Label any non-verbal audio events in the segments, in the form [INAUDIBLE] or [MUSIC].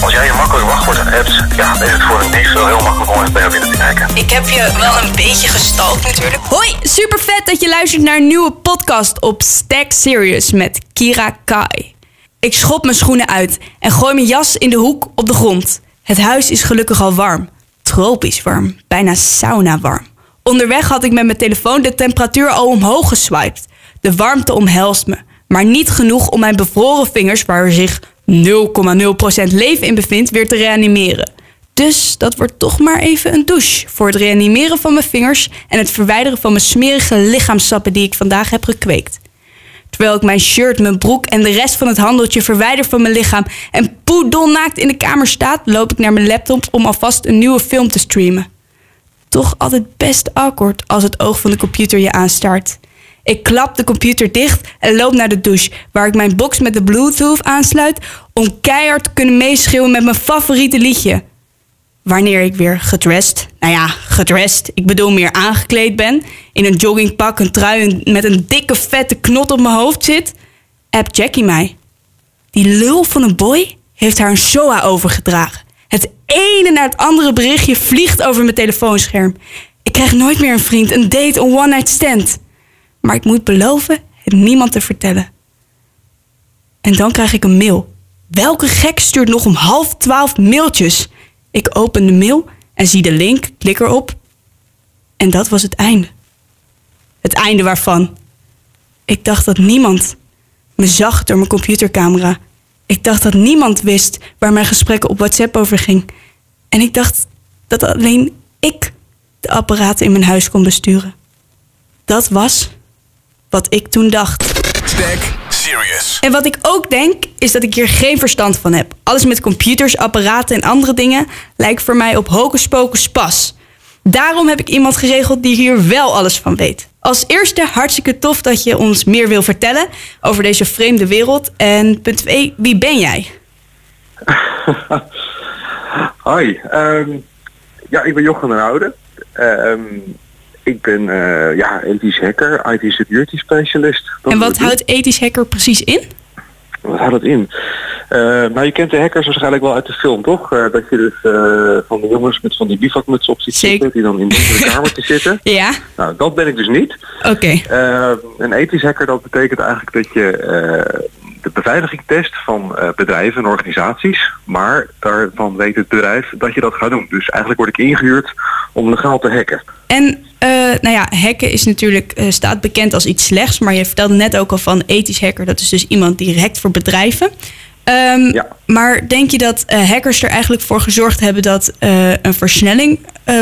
Als jij je makkelijk wachtwoord hebt, ja, dan is het voor een dief wel heel makkelijk om even bij jou binnen te kijken. Ik heb je wel een beetje gestalkt natuurlijk. Hoi, super vet dat je luistert naar een nieuwe podcast op Stack Serious met Kira Kai. Ik schop mijn schoenen uit en gooi mijn jas in de hoek op de grond. Het huis is gelukkig al warm. Tropisch warm, bijna sauna warm. Onderweg had ik met mijn telefoon de temperatuur al omhoog geswiped. De warmte omhelst me, maar niet genoeg om mijn bevroren vingers, waar zich 0,0% leven in bevindt, weer te reanimeren. Dus dat wordt toch maar even een douche voor het reanimeren van mijn vingers en het verwijderen van mijn smerige lichaamsappen die ik vandaag heb gekweekt. Terwijl ik mijn shirt, mijn broek en de rest van het handeltje verwijder van mijn lichaam en poedelnaakt in de kamer staat, loop ik naar mijn laptop om alvast een nieuwe film te streamen. Toch altijd best awkward als het oog van de computer je aanstaart. Ik klap de computer dicht en loop naar de douche, waar ik mijn box met de Bluetooth aansluit om keihard te kunnen meeschreeuwen met mijn favoriete liedje. Wanneer ik weer gedressed, nou ja, gedressed, ik bedoel meer aangekleed ben, in een joggingpak, een trui met een dikke vette knot op mijn hoofd zit, appt Jackie mij. Die lul van een boy heeft haar een SOA overgedragen. Het ene naar het andere berichtje vliegt over mijn telefoonscherm. Ik krijg nooit meer een vriend, een date, een one-night stand. Maar ik moet beloven het niemand te vertellen. En dan krijg ik een mail. Welke gek stuurt nog om half twaalf mailtjes? Ik open de mail en zie de link, klik erop. En dat was het einde. Het einde waarvan? Ik dacht dat niemand me zag door mijn computercamera. Ik dacht dat niemand wist waar mijn gesprekken op WhatsApp over ging. En ik dacht dat alleen ik de apparaten in mijn huis kon besturen. Dat was wat ik toen dacht. Stack Serious. En wat ik ook denk, is dat ik hier geen verstand van heb. Alles met computers, apparaten en andere dingen lijkt voor mij op hocus pocus pas. Daarom heb ik iemand geregeld die hier wel alles van weet. Als eerste hartstikke tof dat je ons meer wil vertellen over deze vreemde wereld. En punt 2, wie ben jij? [LAUGHS] Hoi, ehm, ja, ik ben Jochem den Oude. Ehm, ik ben eh, ja, ethisch hacker, IT security specialist. Dat en wat houdt ethisch hacker precies in? Wat houdt dat in? Eh, nou, je kent de hackers waarschijnlijk wel uit de film, toch? Eh, dat je dus van de jongens met van die bivakmuts op ziet zitten, die dan in donkere [LAUGHS] kamertjes zitten. Ja, Nou, dat ben ik dus niet. oké. Eh, een ethisch hacker, dat betekent eigenlijk dat je de beveiliging test van eh, bedrijven en organisaties, maar daarvan weet het bedrijf dat je dat gaat doen. Dus eigenlijk word ik ingehuurd om legaal te hacken. En eh, nou ja, hacken is natuurlijk, eh, staat bekend als iets slechts. Maar je vertelde net ook al van ethisch hacker. Dat is dus iemand die hackt voor bedrijven. Ehm, Ja. Maar denk je dat hackers er eigenlijk voor gezorgd hebben dat een versnelling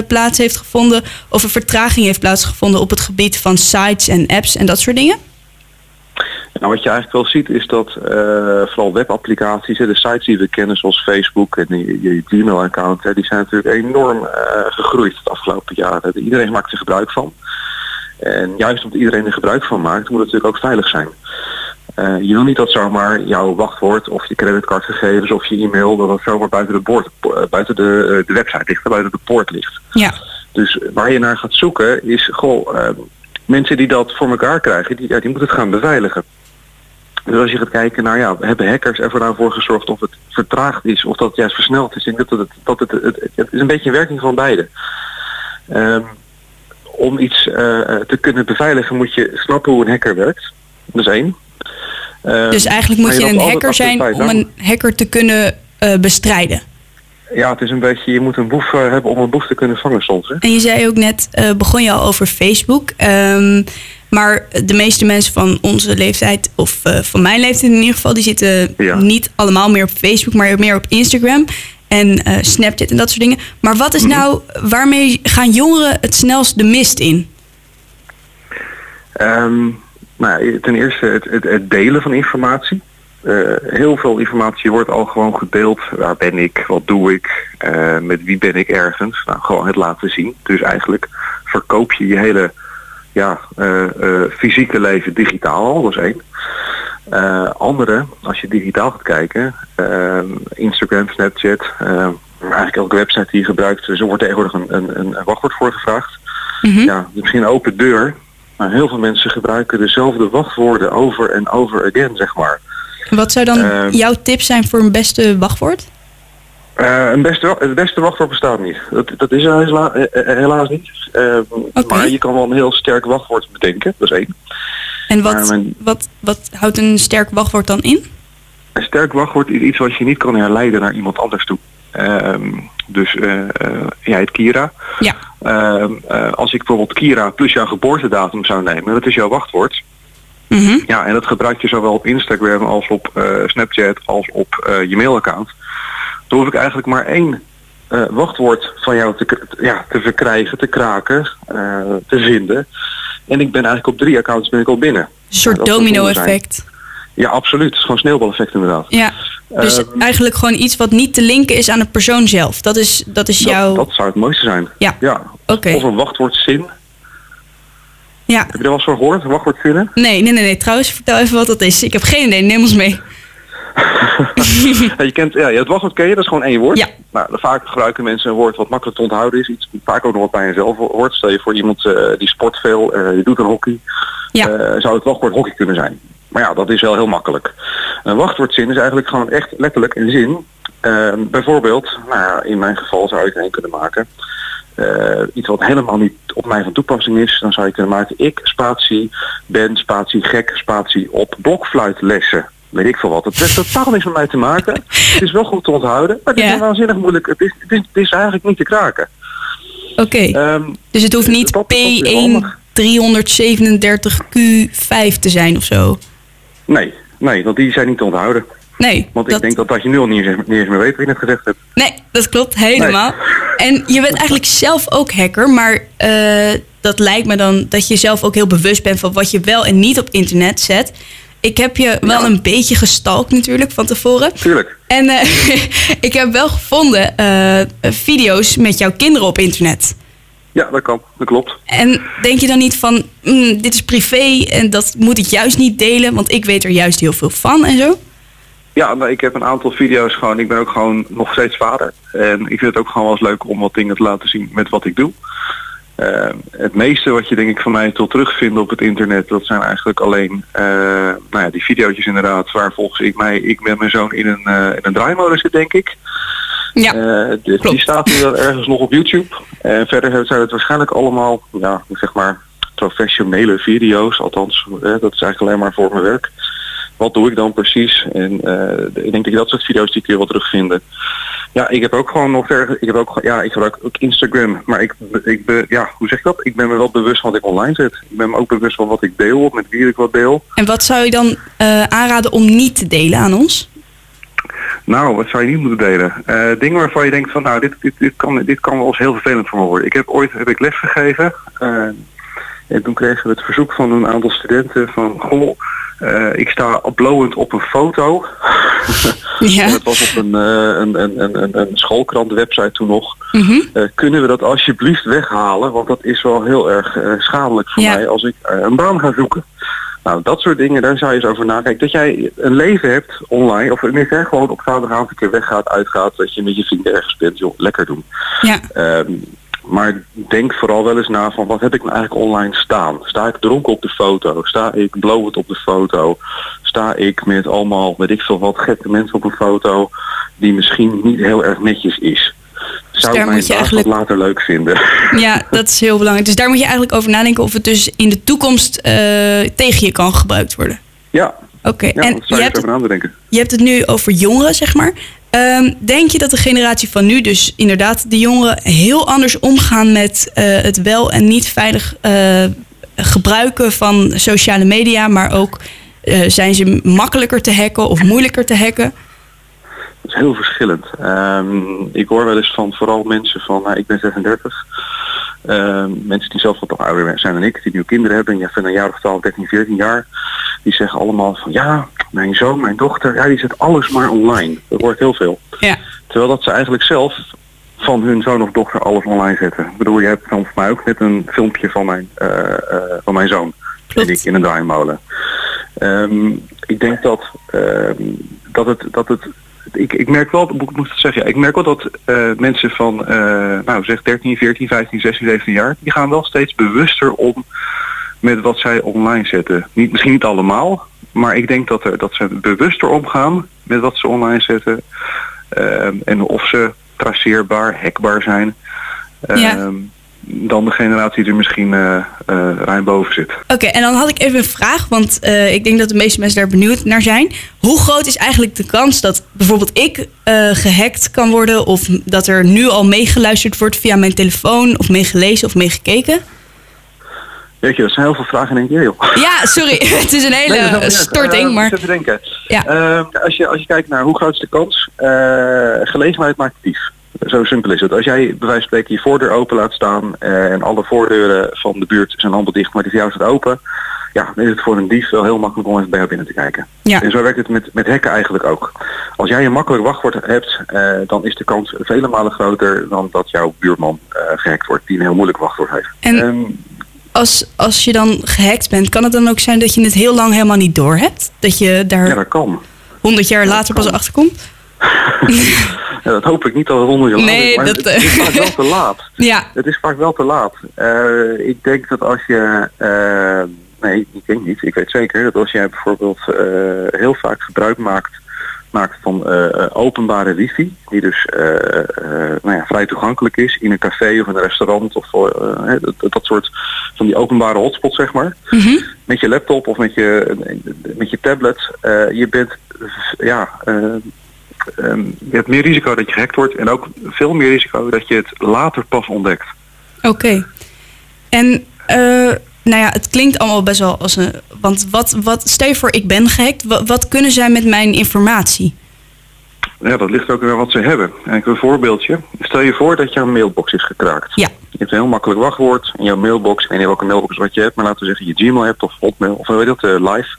plaats heeft gevonden? Of een vertraging heeft plaatsgevonden op het gebied van sites en apps en dat soort dingen? Nou, wat je eigenlijk wel ziet is dat eh, vooral webapplicaties, de sites die we kennen zoals Facebook en je, je Gmail-account, die zijn natuurlijk enorm eh, gegroeid de afgelopen jaren. Iedereen maakt er gebruik van. En juist omdat iedereen er gebruik van maakt, moet het natuurlijk ook veilig zijn. Eh, je wil niet dat zomaar jouw wachtwoord of je creditcardgegevens of je e-mail dat dat zomaar buiten de, boord, eh, buiten de, eh, de website ligt, buiten de poort ligt. Ja. Dus waar je naar gaat zoeken is, goh, eh, mensen die dat voor elkaar krijgen, die, ja, die moeten het gaan beveiligen. Dus als je gaat kijken naar, ja, hebben hackers ervoor nou voor gezorgd of het vertraagd is of dat het juist versneld is. Ik denk dat het, dat het, het, het is een beetje een werking van beide. Ehm, om iets eh, te kunnen beveiligen moet je snappen hoe een hacker werkt. Dat is één. Ehm, Dus eigenlijk moet je een hacker zijn om een hacker te kunnen eh, bestrijden. Ja, het is een beetje, je moet een boef eh, hebben om een boef te kunnen vangen soms. Hè? En je zei ook net, eh, begon je al over Facebook. Ehm, maar de meeste mensen van onze leeftijd, of eh, van mijn leeftijd in ieder geval, die zitten Ja. niet allemaal meer op Facebook, maar meer op Instagram en Snapchat en dat soort dingen. Maar wat is Mhm. nou, waarmee gaan jongeren het snelst de mist in? Ehm, nou, ten eerste het, het, het delen van informatie. Eh, heel veel informatie wordt al gewoon gedeeld. Waar ben ik? Wat doe ik? Eh, met wie ben ik ergens? Nou, gewoon het laten zien. Dus eigenlijk verkoop je je hele ja, eh, fysieke leven digitaal al. Dat is één. Andere, als je digitaal gaat kijken, Instagram, Snapchat, eigenlijk elke website die je gebruikt, dus er wordt tegenwoordig een, een, een wachtwoord voor gevraagd. Mhm. Ja, misschien een open deur, maar heel veel mensen gebruiken dezelfde wachtwoorden over en over again, zeg maar. Wat zou dan Ehm. jouw tip zijn voor een beste wachtwoord? Eh, een beste, het beste wachtwoord bestaat niet. Dat, dat is er hela- eh, eh, helaas niet. Eh, Maar je kan wel een heel sterk wachtwoord bedenken. Dat is één. En wat, mijn- wat, wat houdt een sterk wachtwoord dan in? Een sterk wachtwoord is iets wat je niet kan herleiden naar iemand anders toe. Ehm, dus jij heet Kira. Ja. Ehm, als ik bijvoorbeeld Kira plus jouw geboortedatum zou nemen, dat is jouw wachtwoord. Mhm. Ja, en dat gebruik je zowel op Instagram als op eh, Snapchat als op eh, je mailaccount. Dan hoef ik eigenlijk maar één eh, wachtwoord van jou te, ja, te verkrijgen, te kraken, te vinden. En ik ben eigenlijk op drie accounts ben ik al binnen. Een soort domino-effect. Ja, absoluut. Het is gewoon sneeuwbaleffect inderdaad. Ja. Dus Ehm, eigenlijk gewoon iets wat niet te linken is aan de persoon zelf. Dat is, dat is jouw... dat, dat zou het mooiste zijn. Ja. ja. Oké. Of een wachtwoordzin. Ja. Heb je er wel eens van gehoord? Wachtwoordzinnen? Nee, nee, nee, nee. Trouwens, vertel even wat dat is. Ik heb geen idee. Neem ons mee. [LAUGHS] Ja, je kent, ja, het wachtwoord ken je, dat is gewoon één woord. Ja. Nou, vaak gebruiken mensen een woord wat makkelijk te onthouden is. Iets vaak ook nog wat bij jezelf hoort. Stel je voor iemand eh, die sport veel, eh, die doet een hockey. Ja. eh, zou het wachtwoord hockey kunnen zijn. Maar ja, dat is wel heel makkelijk. Een wachtwoordzin is eigenlijk gewoon echt letterlijk een zin. Eh, bijvoorbeeld, nou ja, in mijn geval zou ik er een kunnen maken. Eh, iets wat helemaal niet op mij van toepassing is, dan zou je kunnen maken ik spatie ben spatie gek spatie op blokfluitlessen. Weet ik veel wat. Het heeft totaal niks met mij te maken. Het is wel goed te onthouden, maar het Ja. is waanzinnig moeilijk. Het is, het, is, het is eigenlijk niet te kraken. Oké. Ehm, dus het hoeft niet dat- dat is wel handig. P1 337Q5 te zijn of zo. nee, nee, want die zijn niet te onthouden. Nee. Want dat, ik denk dat, dat je nu al niet eens, niet eens meer weet wat je net gezegd hebt. Nee, dat klopt helemaal. En je bent eigenlijk zelf ook hacker, maar eh, dat lijkt me dan dat je zelf ook heel bewust bent van wat je wel en niet op internet zet. Ik heb je wel Ja. een beetje gestalkt natuurlijk van tevoren. Tuurlijk. En eh, [LAUGHS] ik heb wel gevonden eh, video's met jouw kinderen op internet. Ja, dat kan. Dat klopt. En denk je dan niet van, mm, dit is privé en dat moet ik juist niet delen, want ik weet er juist heel veel van en zo? Ja, ik heb een aantal video's gewoon. Ik ben ook gewoon nog steeds vader. En ik vind het ook gewoon wel eens leuk om wat dingen te laten zien met wat ik doe. Eh, het meeste wat je denk ik van mij tot terugvindt op het internet, dat zijn eigenlijk alleen eh, nou ja, die video's inderdaad, waar volgens ik mij, ik met mijn zoon in een, eh, in een draaimolen zit denk ik. Ja, dus die staat nu ergens nog op YouTube. En verder zijn het waarschijnlijk allemaal, ja, zeg maar, professionele video's. Althans, dat is eigenlijk alleen maar voor mijn werk. Wat doe ik dan precies? En eh, ik denk dat je dat soort video's die kun je wel terugvinden. Ja, ik heb ook gewoon nog verder, ik heb ook, ja, ik gebruik ook Instagram. Maar ik, ik ben, ja, hoe zeg ik dat? Ik ben me wel bewust van wat ik online zet. Ik ben me ook bewust van wat ik deel, met wie ik wat deel. en wat zou je dan eh, aanraden om niet te delen aan ons? Nou, wat zou je niet moeten delen? Eh, dingen waarvan je denkt van nou, dit, dit, dit, kan, dit kan wel eens heel vervelend voor me worden. Ik heb ooit heb ik les gegeven. en toen kregen we het verzoek van een aantal studenten van goh, eh, ik sta blowend op een foto. [LAUGHS] Ja. En het was op een, eh, een, een, een, een, een schoolkrant website toen nog. Mhm. Eh, kunnen we dat alsjeblieft weghalen? Want dat is wel heel erg schadelijk voor Ja. mij als ik een baan ga zoeken. Nou, dat soort dingen, daar zou je eens over nakijken. Dat jij een leven hebt online, of tenminste hè, gewoon op zaterdagavond een keer weggaat, uitgaat, dat je met je vrienden ergens bent, joh, lekker doen. Ja. Ehm, maar denk vooral wel eens na van wat heb ik nou eigenlijk online staan? Sta ik dronken op de foto? Sta ik blowend op de foto? Sta ik met allemaal, weet ik veel wat, gekke mensen op een foto die misschien niet heel erg netjes is? Zou daar ik mijn moet je eigenlijk- later leuk vinden? [LAUGHS] Ja, dat is heel belangrijk. Dus daar moet je eigenlijk over nadenken of het dus in de toekomst eh, tegen je kan gebruikt worden. ja, Oké, ja en zou je je hebt, het, je hebt het nu over jongeren, zeg maar. Ehm, denk je dat de generatie van nu, dus inderdaad de jongeren, heel anders omgaan met eh, het wel en niet veilig eh, gebruiken van sociale media, maar ook eh, zijn ze makkelijker te hacken of moeilijker te hacken? Dat is heel verschillend. Ehm, ik hoor wel eens van vooral mensen van, nou, ik ben 36. Ehm, mensen die zelf wat ouder zijn dan ik, die nu kinderen hebben, ja, van een jaar of 12, 13, 14 jaar. Die zeggen allemaal van ja, mijn zoon, mijn dochter, ja, die zet alles maar online. Dat hoort heel veel. Ja. Terwijl dat ze eigenlijk zelf van hun zoon of dochter alles online zetten. Ik bedoel, je hebt van voor mij ook net een filmpje van mijn, eh, eh, van mijn zoon. Klopt. Ik in een draaimolen. Ehm, ik denk dat, ehm, dat het, dat het ik, ik merk wel, ik moet zeggen, ja, ik merk wel dat eh, mensen van, eh, nou zeg 13, 14, 15, 16, 17 jaar, die gaan wel steeds bewuster om met wat zij online zetten. Niet, misschien niet allemaal, maar ik denk dat, er, dat ze bewuster omgaan met wat ze online zetten. ehm, en of ze traceerbaar, hackbaar zijn. Ja. Ehm, dan de generatie die er misschien eh, ruim boven zit. Oké, en dan had ik even een vraag, want eh, ik denk dat de meeste mensen daar benieuwd naar zijn. Hoe groot is eigenlijk de kans dat bijvoorbeeld ik eh, gehackt kan worden of dat er nu al meegeluisterd wordt via mijn telefoon of meegelezen of meegekeken? Weet je, dat zijn heel veel vragen in één keer, joh. Ja, sorry, [LAUGHS] het is een Nee, is hele niet erg. storting, maar Even denken. Ja. Ehm, als, je, als je kijkt naar hoe groot is de kans, gelegenheid maakt dief. Zo simpel is het. Als jij bij wijze van spreken je voordeur open laat staan eh, en alle voordeuren van de buurt zijn allemaal dicht, maar die van jou staat open, ja, dan is het voor een dief wel heel makkelijk om even bij jou binnen te kijken. Ja. En zo werkt het met, met hacken eigenlijk ook. Als jij een makkelijk wachtwoord hebt, eh, dan is de kans vele malen groter dan dat jouw buurman eh, gehackt wordt, die een heel moeilijk wachtwoord heeft. En- Ehm, als, als je dan gehackt bent, kan het dan ook zijn dat je het heel lang helemaal niet door hebt? Dat je daar ja, dat kan. honderd jaar later pas kan. achter komt? Ja, dat hoop ik niet al honderd jaar Nee, dat, het, het is eh, vaak wel te laat. [LAUGHS] Ja, Het is vaak wel te laat. Eh, ik denk dat als je... eh, nee, ik denk niet. Ik weet zeker dat als jij bijvoorbeeld eh, heel vaak gebruik maakt, maakt van eh, eh, openbare wifi, die dus eh, eh, nou ja, vrij toegankelijk is in een café of een restaurant of eh, dat, dat soort van die openbare hotspots zeg maar. Mhm. Met je laptop of met je, met je tablet. eh, je bent ja, eh, ehm, je hebt meer risico dat je gehackt wordt en ook veel meer risico dat je het later pas ontdekt. Oké. En eh, nou ja, het klinkt allemaal best wel als een. Want wat, wat stel je voor, ik ben gehackt. Wat, wat kunnen zij met mijn informatie? Ja, dat ligt ook weer wat ze hebben. En ik heb een voorbeeldje. Stel je voor dat jouw mailbox is gekraakt. Ja. Je hebt een heel makkelijk wachtwoord in jouw mailbox. Ik weet niet welke mailbox wat je hebt, maar laten we zeggen je Gmail hebt of Hotmail of weet je dat, eh, live.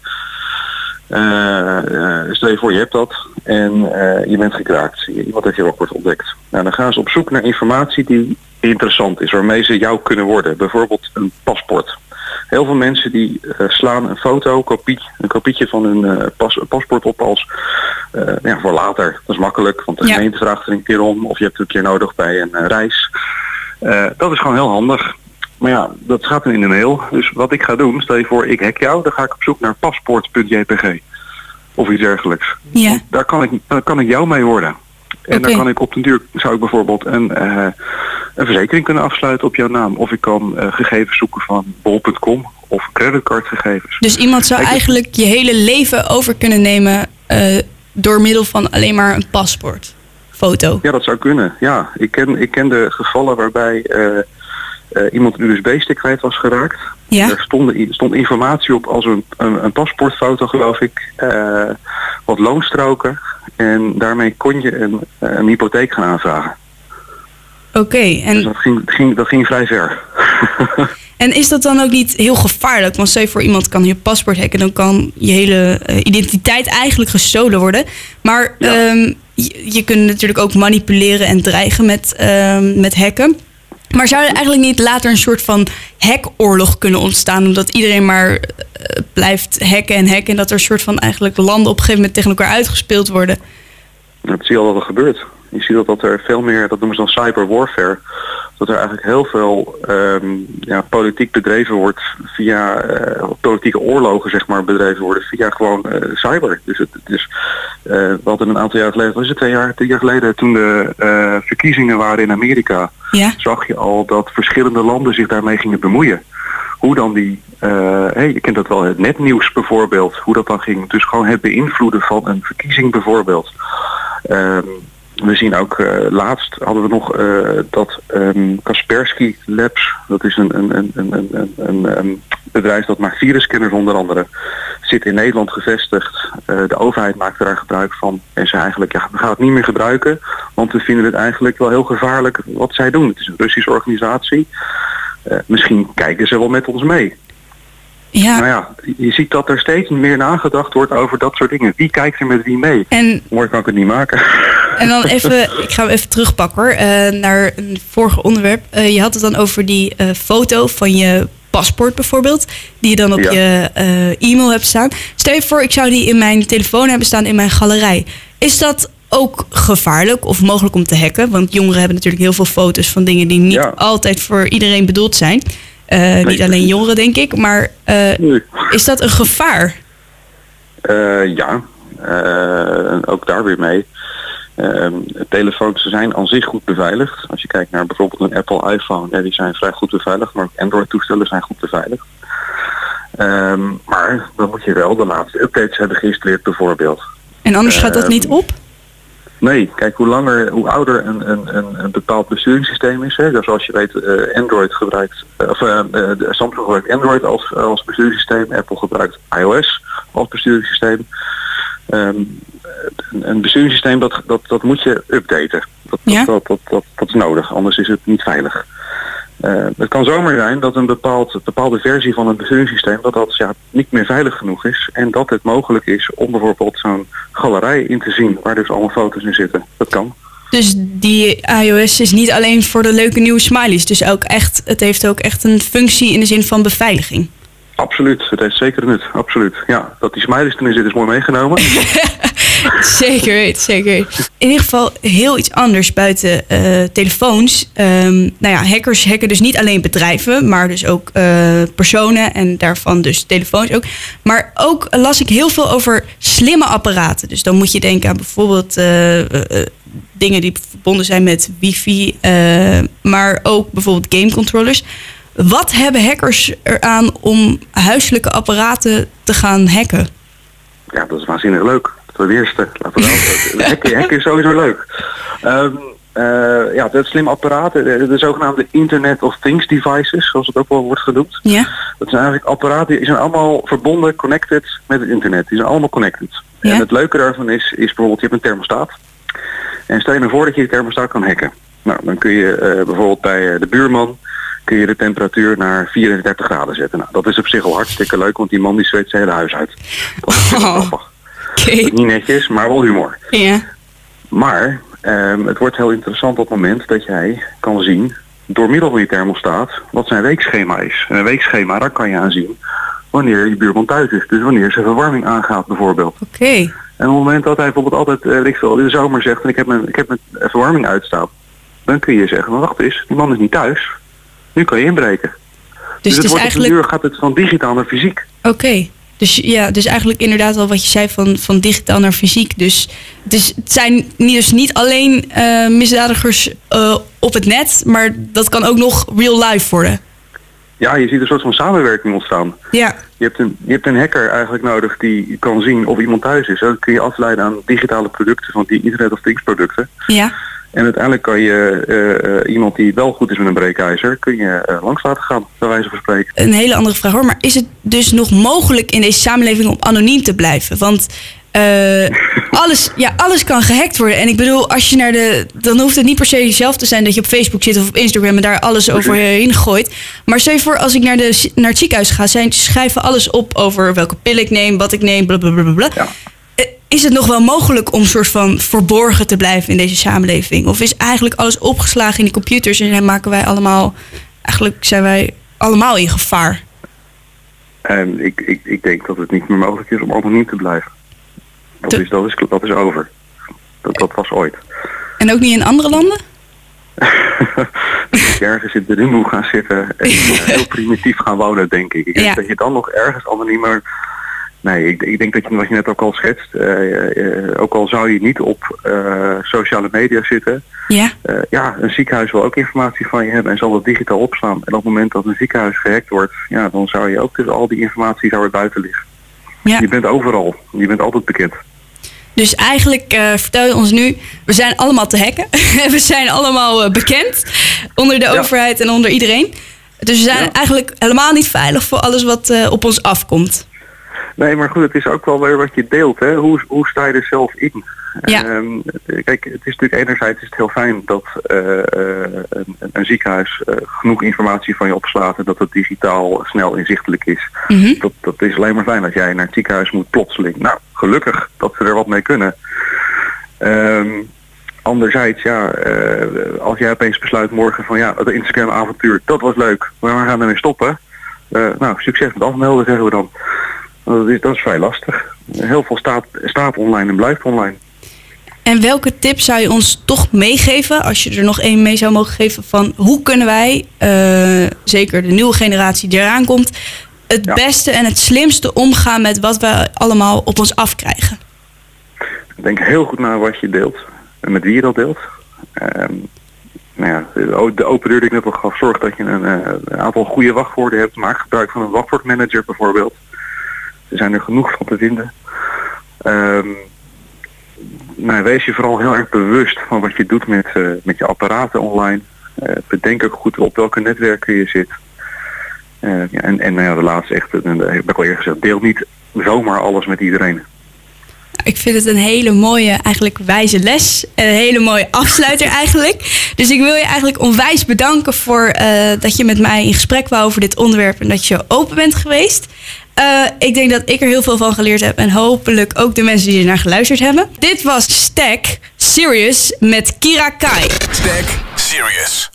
Eh, eh, stel je voor je hebt dat en eh, je bent gekraakt. Iemand heeft je wachtwoord ontdekt. Nou, dan gaan ze op zoek naar informatie die interessant is, waarmee ze jou kunnen worden. Bijvoorbeeld een paspoort. Heel veel mensen die slaan een foto, kopie, een kopietje van hun pas, paspoort op als eh, ja, voor later. Dat is makkelijk, want de Ja. gemeente vraagt er een keer om of je hebt het een keer nodig bij een reis. Dat is gewoon heel handig. Maar ja, dat gaat dan in de mail. Dus wat ik ga doen, stel je voor ik hack jou, dan ga ik op zoek naar paspoort.jpg. Of iets dergelijks. Ja. Daar kan ik, daar kan ik jou mee worden. En dan kan ik op den duur, zou ik bijvoorbeeld een, eh, een verzekering kunnen afsluiten op jouw naam. Of ik kan eh, gegevens zoeken van bol.com of creditcardgegevens. Dus iemand zou Kijk, eigenlijk je hele leven over kunnen nemen eh, door middel van alleen maar een paspoort. Foto. Ja, dat zou kunnen. Ja, ik ken, ik ken de gevallen waarbij eh, eh, iemand een USB-stick kwijt was geraakt. Ja. Er stond, stond informatie op als een, een, een paspoortfoto, geloof ik. eh, wat loonstroken. En daarmee kon je een, een hypotheek gaan aanvragen. Oké. Dus En, dat ging, ging, dat ging vrij ver. [LAUGHS] en is dat dan ook niet heel gevaarlijk? Want stel je voor iemand kan je paspoort hacken, dan kan je hele eh, identiteit eigenlijk gestolen worden. Maar Ja. ehm, je, je kunt natuurlijk ook manipuleren en dreigen met, ehm, met hacken. Maar zou er eigenlijk niet later een soort van hackoorlog kunnen ontstaan? Omdat iedereen maar eh, blijft hacken en hacken. En dat er een soort van eigenlijk landen op een gegeven moment tegen elkaar uitgespeeld worden. Dat zie je al dat er gebeurt. Je ziet dat, dat er veel meer, dat noemen ze dan cyber warfare, dat er eigenlijk heel veel ehm, ja, politiek bedreven wordt via, eh, politieke oorlogen zeg maar bedreven worden via gewoon eh, cyber. Dus het, het eh, we hadden een aantal jaar geleden, wat is het twee jaar, drie jaar geleden, toen de eh, verkiezingen waren in Amerika, Ja, zag je al dat verschillende landen zich daarmee gingen bemoeien. Hoe dan die, eh, hey, je kent dat wel, het netnieuws bijvoorbeeld, hoe dat dan ging. Dus gewoon het beïnvloeden van een verkiezing bijvoorbeeld. We zien ook, eh, laatst hadden we nog eh, dat ehm, Kaspersky Labs, dat is een, een, een, een, bedrijf dat maakt virusscanners onder andere, zit in Nederland gevestigd. Eh, de overheid maakt daar gebruik van. En ze eigenlijk, ja, we gaan het niet meer gebruiken, want we vinden het eigenlijk wel heel gevaarlijk wat zij doen. Het is een Russische organisatie. Misschien kijken ze wel met ons mee. Ja. Nou ja, je ziet dat er steeds meer nagedacht wordt over dat soort dingen. Wie kijkt er met wie mee? En Mooi kan ik het niet maken. [LAUGHS] En dan even, ik ga hem even terugpakken hoor, eh, naar een vorige onderwerp. Eh, je had het dan over die eh, foto van je paspoort bijvoorbeeld, die je dan op Ja. je e-mail hebt staan. Stel je voor, ik zou die in mijn telefoon hebben staan in mijn galerij. Is dat ook gevaarlijk of mogelijk om te hacken? Want jongeren hebben natuurlijk heel veel foto's van dingen die niet Ja. altijd voor iedereen bedoeld zijn. Eh, niet alleen jongeren, denk ik. Maar eh, is dat een gevaar? Eh, ja, ook daar weer mee. Ehm, telefoons zijn aan zich goed beveiligd. Als je kijkt naar bijvoorbeeld een Apple iPhone, ja, die zijn vrij goed beveiligd, maar ook Android toestellen zijn goed beveiligd. Ehm, maar dan moet je wel de laatste updates hebben geïnstalleerd bijvoorbeeld. En anders gaat dat niet Ehm, op? Nee, kijk, hoe langer, hoe ouder een, een, een, een bepaald besturingssysteem is. Hè, dus zoals je weet, eh, Android gebruikt, eh, of de- Samsung gebruikt Android als, als besturingssysteem, Apple gebruikt iOS als besturingssysteem. Ehm, een, een besturingssysteem dat, dat, dat moet je updaten. Dat, Ja. dat, dat, dat, dat is nodig, anders is het niet veilig. Eh, het kan zomaar zijn dat een bepaald, bepaalde versie van een besturingssysteem dat dat ja, niet meer veilig genoeg is en dat het mogelijk is om bijvoorbeeld zo'n galerij in te zien waar dus allemaal foto's in zitten. Dat kan. Dus die iOS is niet alleen voor de leuke nieuwe smileys. Dus ook echt, het heeft ook echt een functie in de zin van beveiliging. Absoluut, het heeft zeker nut, absoluut. Ja, dat die smileys erin zitten is mooi meegenomen. [LAUGHS] Zeker weten, zeker. In ieder geval heel iets anders buiten eh, telefoons. Ehm, nou ja, hackers hacken dus niet alleen bedrijven, maar dus ook eh, personen en daarvan dus telefoons ook. Maar ook las ik heel veel over slimme apparaten. Dus dan moet je denken aan bijvoorbeeld eh, dingen die verbonden zijn met wifi, maar ook bijvoorbeeld gamecontrollers. Wat hebben hackers eraan om huiselijke apparaten te gaan hacken? Ja, dat is waanzinnig leuk. Ten eerste, laten we wel. [LAUGHS] hacken, hacken is sowieso leuk. Ehm, eh, ja, dat slimme apparaten, de, de zogenaamde Internet of Things devices, zoals het ook wel wordt genoemd. Ja? Dat zijn eigenlijk apparaten die zijn allemaal verbonden, connected met het internet. Die zijn allemaal connected. Ja. En het leuke daarvan is, is bijvoorbeeld, je hebt een thermostaat. En stel je nou voor dat je die thermostaat kan hacken. Nou, dan kun je eh, bijvoorbeeld bij eh, de buurman kun je de temperatuur naar 34 graden zetten. Nou, dat is op zich al hartstikke leuk, want die man die zweet zijn hele huis uit. Dat is heel Oh. grappig. Niet netjes, maar wel humor. Ja. Maar ehm, het wordt heel interessant op het moment dat jij kan zien, door middel van die thermostaat, wat zijn weekschema is. En een weekschema, daar kan je aan zien wanneer je buurman thuis is. Dus wanneer zijn verwarming aangaat bijvoorbeeld. Oké. En op het moment dat hij bijvoorbeeld altijd, weet ik veel, in de zomer zegt, en ik heb mijn, ik heb mijn verwarming uitstaan. Dan kun je zeggen, maar wacht eens, die man is niet thuis. Nu kan je inbreken. Dus, het is wordt eigenlijk. gaat het van digitaal naar fysiek. Oké. Dus ja, dus eigenlijk inderdaad al wat je zei van, van digitaal naar fysiek. Dus het, is, het zijn niet, dus niet alleen eh, misdadigers eh, op het net, maar dat kan ook nog real life worden. Ja, je ziet een soort van samenwerking ontstaan. Ja. Je hebt, een, je hebt een hacker eigenlijk nodig die kan zien of iemand thuis is. Dat kun je afleiden aan digitale producten, van die Internet of Things producten. Ja. En uiteindelijk kan je eh, eh, iemand die wel goed is met een breekijzer, kun je eh, langs laten gaan, bij wijze van spreken. Een hele andere vraag hoor. Maar is het dus nog mogelijk in deze samenleving om anoniem te blijven? Want [LAUGHS] alles, ja, alles kan gehackt worden. En ik bedoel, als je naar de. Dan hoeft het niet per se jezelf te zijn dat je op Facebook zit of op Instagram en daar alles overheen gooit. Maar stel je voor, als ik naar, de, naar het ziekenhuis ga, zij schrijven alles op over welke pil ik neem, wat ik neem, blablabla. Ja. Eh, Is het nog wel mogelijk om soort van verborgen te blijven in deze samenleving? Of is eigenlijk alles opgeslagen in die computers en maken wij allemaal. Eigenlijk zijn wij allemaal in gevaar? En ik, ik, ik denk dat het niet meer mogelijk is om anoniem te blijven. Dat, Te- is, dat, is, dat is over. Dat, dat was ooit. En ook niet in andere landen? dat [LAUGHS] je ergens in de limbo gaan zitten en eh, heel primitief gaan wonen, denk ik. Ik denk Ja. dat je dan nog ergens anoniemer... Nee, ik, ik denk dat je, wat je net ook al schetst, eh, eh, ook al zou je niet op eh, sociale media zitten, Ja. ja, een ziekenhuis wil ook informatie van je hebben en zal dat digitaal opslaan. En op het moment dat een ziekenhuis gehackt wordt, ja, dan zou je ook dus al die informatie zou er buiten liggen. ja. Je bent overal, je bent altijd bekend. Dus eigenlijk vertel je ons nu, we zijn allemaal te hacken. [LAUGHS] we zijn allemaal bekend onder de Ja. overheid en onder iedereen. Dus we zijn Ja. eigenlijk helemaal niet veilig voor alles wat op ons afkomt. Nee, maar goed, het is ook wel weer wat je deelt. Hè? Hoe, hoe sta je er zelf in? Ja. Ehm, kijk, het is natuurlijk enerzijds is het heel fijn dat eh, eh, een, een ziekenhuis eh, genoeg informatie van je opslaat en dat het digitaal snel inzichtelijk is. Mhm. Dat, dat is alleen maar fijn als jij naar het ziekenhuis moet plotseling. Nou, gelukkig dat ze er wat mee kunnen. Ehm, anderzijds, ja, als jij opeens besluit morgen van ja, het Instagram avontuur, dat was leuk, maar we gaan ermee stoppen. Nou, succes met afmelden zeggen we dan. Dat is, dat is vrij lastig. Heel veel staat, staat online en blijft online. En welke tip zou je ons toch meegeven, als je er nog één mee zou mogen geven, van hoe kunnen wij, eh, zeker de nieuwe generatie die eraan komt, het Ja. beste en het slimste omgaan met wat we allemaal op ons afkrijgen? Denk heel goed naar wat je deelt. met wie je dat deelt. Ehm, nou ja, de, open deur die ik net al gaf, zorg dat je een, eh, een aantal goede wachtwoorden hebt. Maak gebruik van een wachtwoordmanager bijvoorbeeld. Er zijn er genoeg van te vinden. Ehm, nou, wees je vooral heel erg bewust van wat je doet met, eh, met je apparaten online. Eh, bedenk ook goed op welke netwerken je zit. Eh, ja, en en nou ja, de laatste echt, heb ik al eerder gezegd, deel niet zomaar alles met iedereen. Ik vind het een hele mooie, eigenlijk wijze les. Een hele mooie afsluiter eigenlijk. Dus ik wil je eigenlijk onwijs bedanken voor dat je met mij in gesprek wou over dit onderwerp en dat je open bent geweest. Uh, ik denk dat ik er heel veel van geleerd heb en hopelijk ook de mensen die er naar geluisterd hebben. Dit was Stack Serious met Kira Kai. Stack Serious.